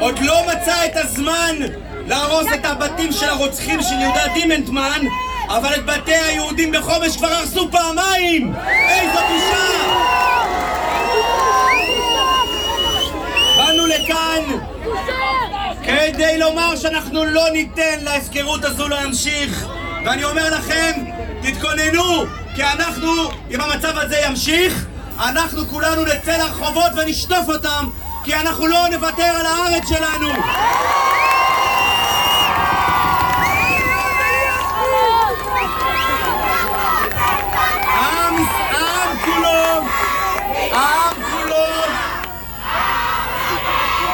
עוד לא מצא את הזמן להרוס את הבתים של הרוצחים של יהודה דימנטמן, אבל את בתי היהודים בחומש כבר הרסו פעמיים! איזו בושה! באנו לכאן כדי לומר שאנחנו לא ניתן להפקרות הזו להמשיך ואני אומר לכם, תתכוננו כי אנחנו, אם המצב הזה ימשיך אנחנו כולנו נצא לרחובות ונשטוף אותם כי אנחנו לא נוותר על הארץ שלנו